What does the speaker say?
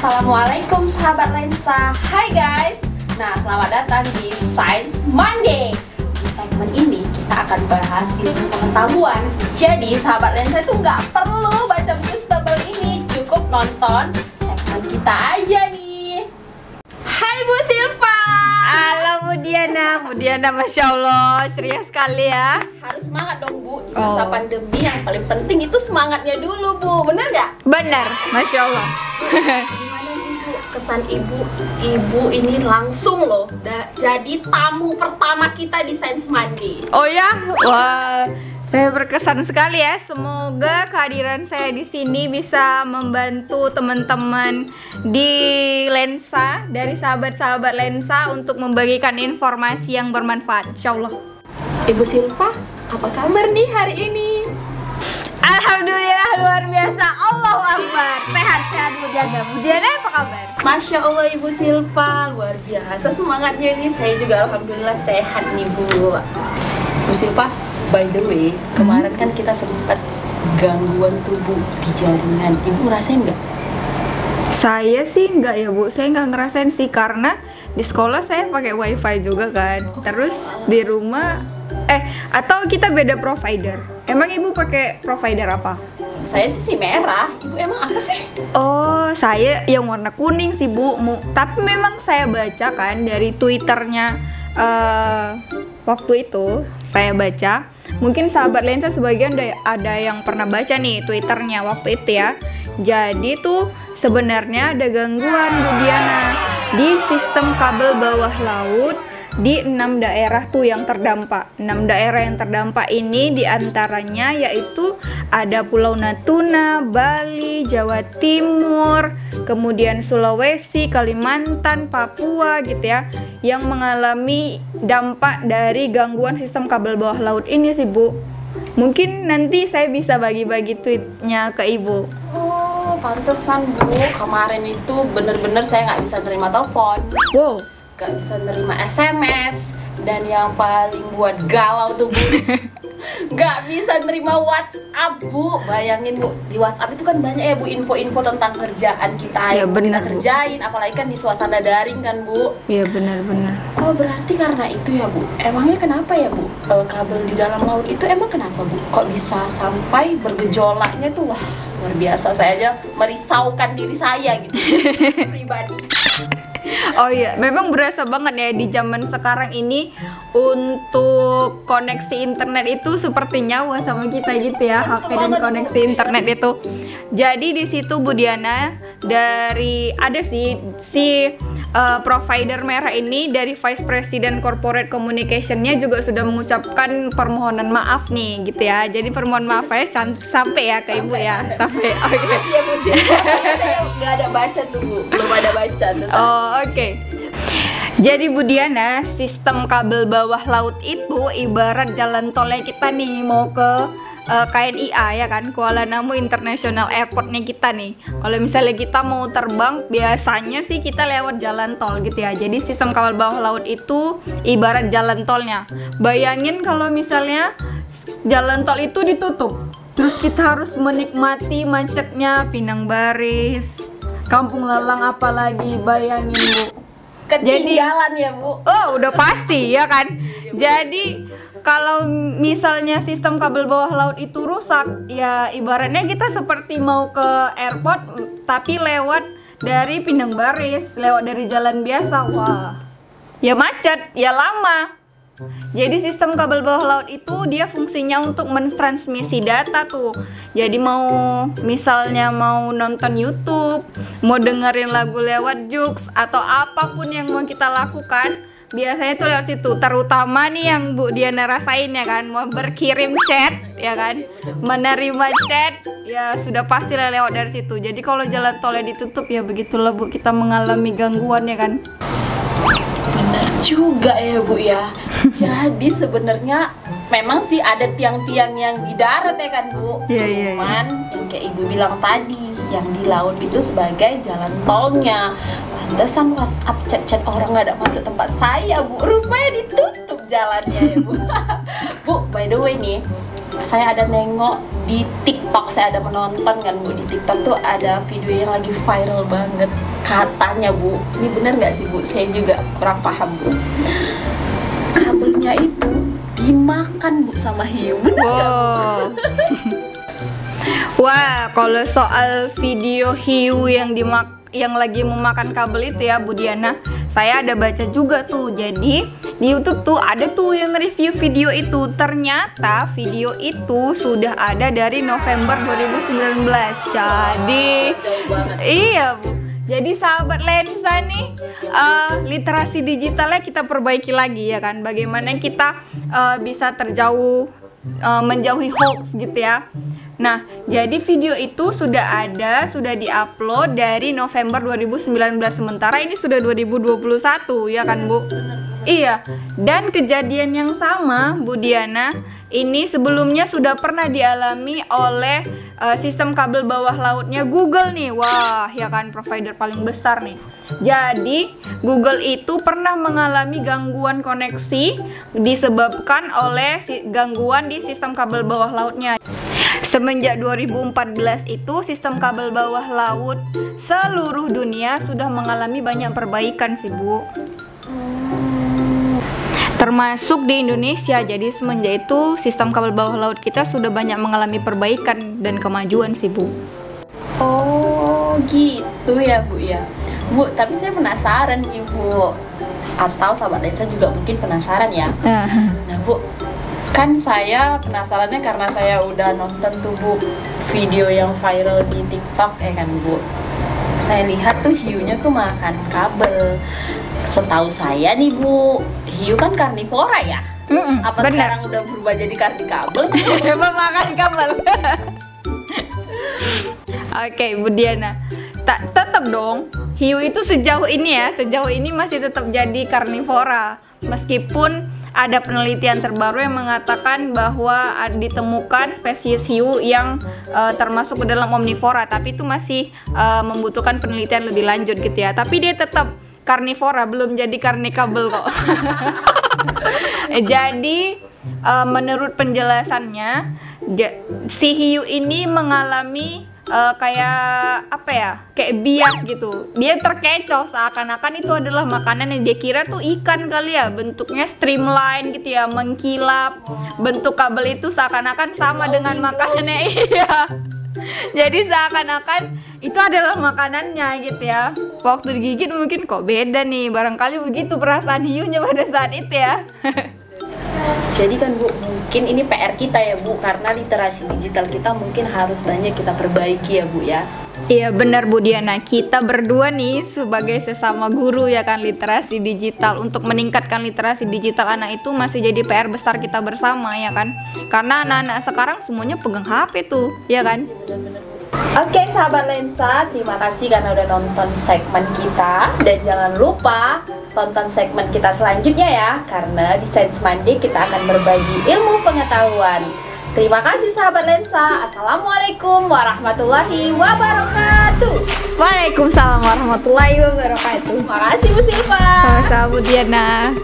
Assalamualaikum sahabat lensa. Hai guys. Nah selamat datang di Science Monday. Di segmen ini kita akan bahas ilmu pengetahuan. Jadi sahabat lensa itu nggak perlu baca buku setebal ini. Cukup nonton segmen kita aja nih. Hai Bu Silva. Halo Bu Diana, Bu Diana Masya Allah. Ceria sekali ya. Harus semangat dong Bu. Di masa Oh. pandemi yang paling penting itu semangatnya dulu Bu. Bener nggak? Benar, Masya Allah kesan ibu ibu ini langsung loh. Da- jadi tamu pertama kita di Science Monday. Oh ya, wah saya berkesan sekali ya. Semoga kehadiran saya di sini bisa membantu teman-teman di Lensa Dari sahabat-sahabat Lensa untuk membagikan informasi yang bermanfaat. Insya Allah. Ibu Silva, apa kabar nih hari ini? Alhamdulillah luar biasa. Allahu Akbar. Sehat-sehat Bu Diana Bu Diana apa kabar? Masya Allah Ibu Silva, luar biasa semangatnya ini. Saya juga alhamdulillah sehat nih Bu. Bu Silva, by the way, kemarin kan kita sempat gangguan tubuh di jaringan. Ibu ngerasain nggak? Saya sih nggak ya bu, saya nggak ngerasain sih karena di sekolah saya pakai wifi juga kan. Terus di rumah, eh atau kita beda provider. Emang ibu pakai provider apa? Saya sih si merah. Ibu emang apa sih? Oh saya yang warna kuning sih bu. Mu- Tapi memang saya baca kan dari twitternya eh, waktu itu saya baca. Mungkin sahabat lensa sebagian ada, ada yang pernah baca nih twitternya waktu itu ya. Jadi tuh sebenarnya ada gangguan Bu Diana di sistem kabel bawah laut di enam daerah tuh yang terdampak. Enam daerah yang terdampak ini di antaranya yaitu ada Pulau Natuna, Bali, Jawa Timur, kemudian Sulawesi, Kalimantan, Papua gitu ya, yang mengalami dampak dari gangguan sistem kabel bawah laut ini sih Bu. Mungkin nanti saya bisa bagi-bagi tweetnya ke Ibu. Oh, pantesan Bu. Kemarin itu bener-bener saya nggak bisa nerima telepon. Wow, gak bisa nerima SMS dan yang paling buat galau tuh bu. Gak bisa nerima WhatsApp bu. Bayangin bu di WhatsApp itu kan banyak ya bu info-info tentang kerjaan kita Ya, yang mau kita benar, Bu. kerjain. Apalagi kan di suasana daring kan bu. Iya benar-benar. oh berarti karena itu ya bu? Emangnya kenapa ya bu? Eh, kabel di dalam laut itu emang kenapa bu? Kok bisa sampai bergejolaknya tuh wah luar biasa. Saya aja merisaukan diri saya gitu. Pribadi Oh iya, memang berasa banget ya di zaman sekarang ini untuk koneksi internet itu seperti nyawa sama kita gitu ya, HP dan koneksi internet itu. Jadi di situ Bu Diana dari ada sih si uh, provider merah ini dari Vice President Corporate Communication-nya juga sudah mengucapkan permohonan maaf nih gitu ya. Jadi permohonan maaf ya sam- sampai ya ke Ibu ya, sampai. Oke. Makasih ya Bu Silva. Saya nggak ada baca tuh Bu, belum ada baca tuh. Oh, oke. Jadi Bu Diana, sistem kabel bawah laut itu ibarat jalan tolnya kita nih mau ke eh, KNIA ya kan, Kuala Namu International Airportnya kita nih. Kalau misalnya kita mau terbang, biasanya sih kita lewat jalan tol gitu ya. Jadi sistem kabel bawah laut itu ibarat jalan tolnya. Bayangin kalau misalnya jalan tol itu ditutup, terus kita harus menikmati macetnya Pinang Baris, Kampung Lalang apalagi bayangin Bu. Ketinggalan ya Bu. Oh, udah pasti ya kan. Jadi kalau misalnya sistem kabel bawah laut itu rusak, ya ibaratnya kita seperti mau ke airport tapi lewat dari Pinang Baris, lewat dari jalan biasa. Wah. Ya macet, ya lama. Jadi sistem kabel bawah laut itu dia fungsinya untuk mentransmisi data tuh. Jadi mau misalnya mau nonton YouTube, mau dengerin lagu lewat Jux atau apa pun yang mau kita lakukan, biasanya tuh lewat situ. Terutama nih yang Bu Diana rasain ya kan, mau berkirim chat ya kan, menerima chat ya sudah pasti lewat dari situ. Jadi kalau jalan tolnya ditutup ya begitulah Bu kita mengalami gangguan ya kan. Benar juga ya Bu ya. Jadi sebenarnya memang sih ada tiang-tiang yang di darat ya kan Bu. Iya, iya, iya. Cuman yang kayak Ibu bilang tadi, yang di laut itu sebagai jalan tolnya. Pantesan WhatsApp chat-chat orang nggak ada masuk tempat saya Bu. Rupanya ditutup jalannya ya Bu. Bu, by the way nih, saya ada nengok di TikTok, saya ada menonton kan Bu di TikTok tuh ada video yang lagi viral banget katanya Bu. Ini bener nggak sih Bu? Saya juga kurang paham Bu. Kabelnya itu dimakan Bu sama hiu. Bener nggak Bu? Wow. Wah, kalau soal video hiu yang dimak yang lagi memakan kabel itu ya Bu Diana, saya ada baca juga tuh. Jadi di YouTube tuh ada tuh yang review video itu. Ternyata video itu sudah ada dari November 2019. Jadi iya Bu. Jadi sahabat lensa nih eh, literasi digitalnya kita perbaiki lagi ya kan. Bagaimana kita eh, bisa terjauh eh, menjauhi hoax gitu ya. Nah, jadi video itu sudah ada, sudah diupload dari November 2019 sementara ini sudah 2021 ya kan, Bu? Iya. Dan kejadian yang sama, Bu Diana, ini sebelumnya sudah pernah dialami oleh eh, sistem kabel bawah lautnya Google nih. Wah, ya kan provider paling besar nih. Jadi, Google itu pernah mengalami gangguan koneksi disebabkan oleh gangguan di sistem kabel bawah lautnya. Semenjak 2014 itu sistem kabel bawah laut seluruh dunia sudah mengalami banyak perbaikan sih Bu. Termasuk di Indonesia. Jadi semenjak itu sistem kabel bawah laut kita sudah banyak mengalami perbaikan dan kemajuan sih Bu. Oh gitu ya Bu ya Bu tapi saya penasaran Ibu Atau sahabat lensa juga mungkin penasaran ya Nah Bu Kan saya penasarannya karena saya udah nonton tuh Bu Video yang viral di TikTok ya kan Bu Saya lihat tuh hiunya tuh makan kabel Setahu saya nih Bu Hiu kan karnivora ya Mm-mm, Apa benar. sekarang udah berubah jadi karnikabel? Coba makan kabel. Oke, Bu Diana. Tak tetap dong. Hiu itu sejauh ini ya, sejauh ini masih tetap jadi karnivora. Meskipun ada penelitian terbaru yang mengatakan bahwa ditemukan spesies hiu yang eh, termasuk ke dalam omnivora, tapi itu masih eh, membutuhkan penelitian lebih lanjut gitu ya. Tapi dia tetap karnivora, belum jadi karnikabel kok. Jadi eh, menurut penjelasannya si hiu ini mengalami eh, kayak apa ya kayak bias gitu. Dia terkecoh seakan-akan itu adalah makanan yang dia kira tuh ikan kali ya. Bentuknya streamline gitu ya mengkilap. Bentuk kabel itu seakan-akan sama dengan makanannya iya. Jadi seakan-akan itu adalah makanannya gitu ya. Waktu digigit mungkin kok beda nih. Barangkali begitu perasaan hiunya pada saat itu ya Jadi kan Bu, mungkin ini PR kita ya Bu, karena literasi digital kita mungkin harus banyak kita perbaiki ya Bu ya. Iya benar Bu Diana, kita berdua nih sebagai sesama guru ya kan literasi digital. Untuk meningkatkan literasi digital anak itu masih jadi PR besar kita bersama ya kan. Karena anak-anak sekarang semuanya pegang HP tuh ya kan Oke sahabat lensa, terima kasih karena udah nonton segmen kita dan jangan lupa tonton segmen kita selanjutnya ya karena di Science Monday kita akan berbagi ilmu pengetahuan. Terima kasih sahabat lensa. Assalamualaikum warahmatullahi wabarakatuh. Waalaikumsalam warahmatullahi wabarakatuh Terima kasih Bu Silva. Sama-sama Bu Diana